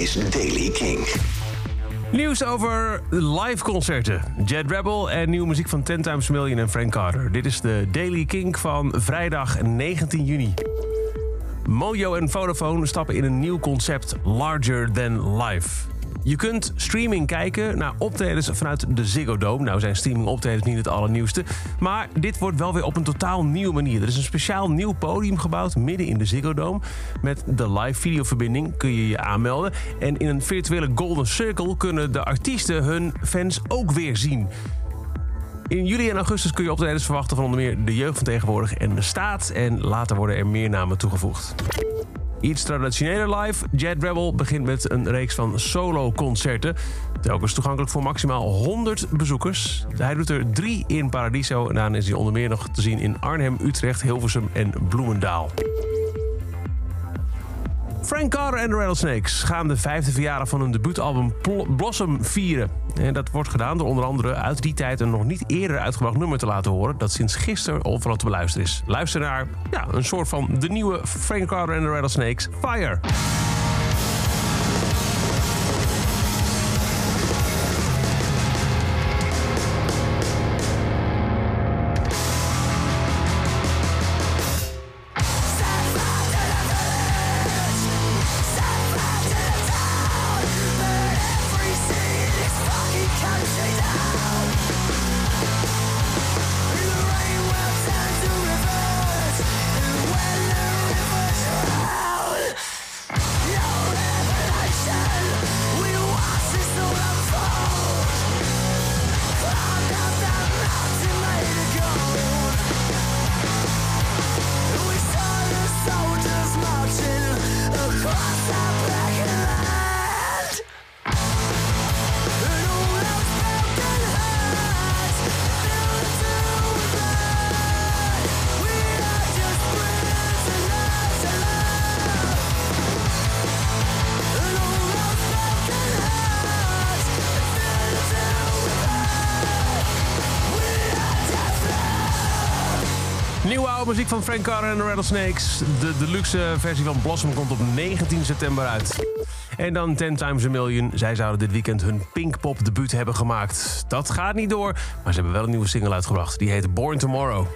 is Daily King. Nieuws over live concerten. Jet Rebel en nieuwe muziek van Ten Times Million en Frank Carter. Dit is de Daily King van vrijdag 19 juni. Mojo en Vodafone stappen in een nieuw concept Larger Than Life. Je kunt streaming kijken naar optredens vanuit de Ziggo Dome. Nou zijn streaming optredens niet het allernieuwste. Maar dit wordt wel weer op een totaal nieuwe manier. Er is een speciaal nieuw podium gebouwd midden in de Ziggo Dome. Met de live videoverbinding kun je je aanmelden. En in een virtuele Golden Circle kunnen de artiesten hun fans ook weer zien. In juli en augustus kun je optredens verwachten van onder meer de jeugd van tegenwoordig en de staat. En later worden er meer namen toegevoegd. Iets traditioneler live. Jet Rebel begint met een reeks van solo-concerten. Telkens toegankelijk voor maximaal 100 bezoekers. Hij doet er drie in Paradiso. En daarna is hij onder meer nog te zien in Arnhem, Utrecht, Hilversum en Bloemendaal. Frank Carter en de Rattlesnakes gaan de vijfde verjaardag van hun debuutalbum Blossom vieren. En dat wordt gedaan door onder andere uit die tijd een nog niet eerder uitgebracht nummer te laten horen... dat sinds gisteren overal te beluisteren is. Luister naar ja, een soort van de nieuwe Frank Carter en de Rattlesnakes, Fire. Nieuwe oude muziek van Frank Carter en de Rattlesnakes. De deluxe versie van Blossom komt op 19 september uit. En dan Ten Times a Million. Zij zouden dit weekend hun Pinkpop debuut hebben gemaakt. Dat gaat niet door, maar ze hebben wel een nieuwe single uitgebracht. Die heet Born Tomorrow.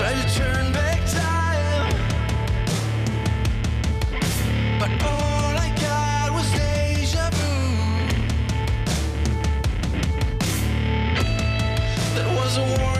Tried to turn back time, but all I got was deja vu. That was a warning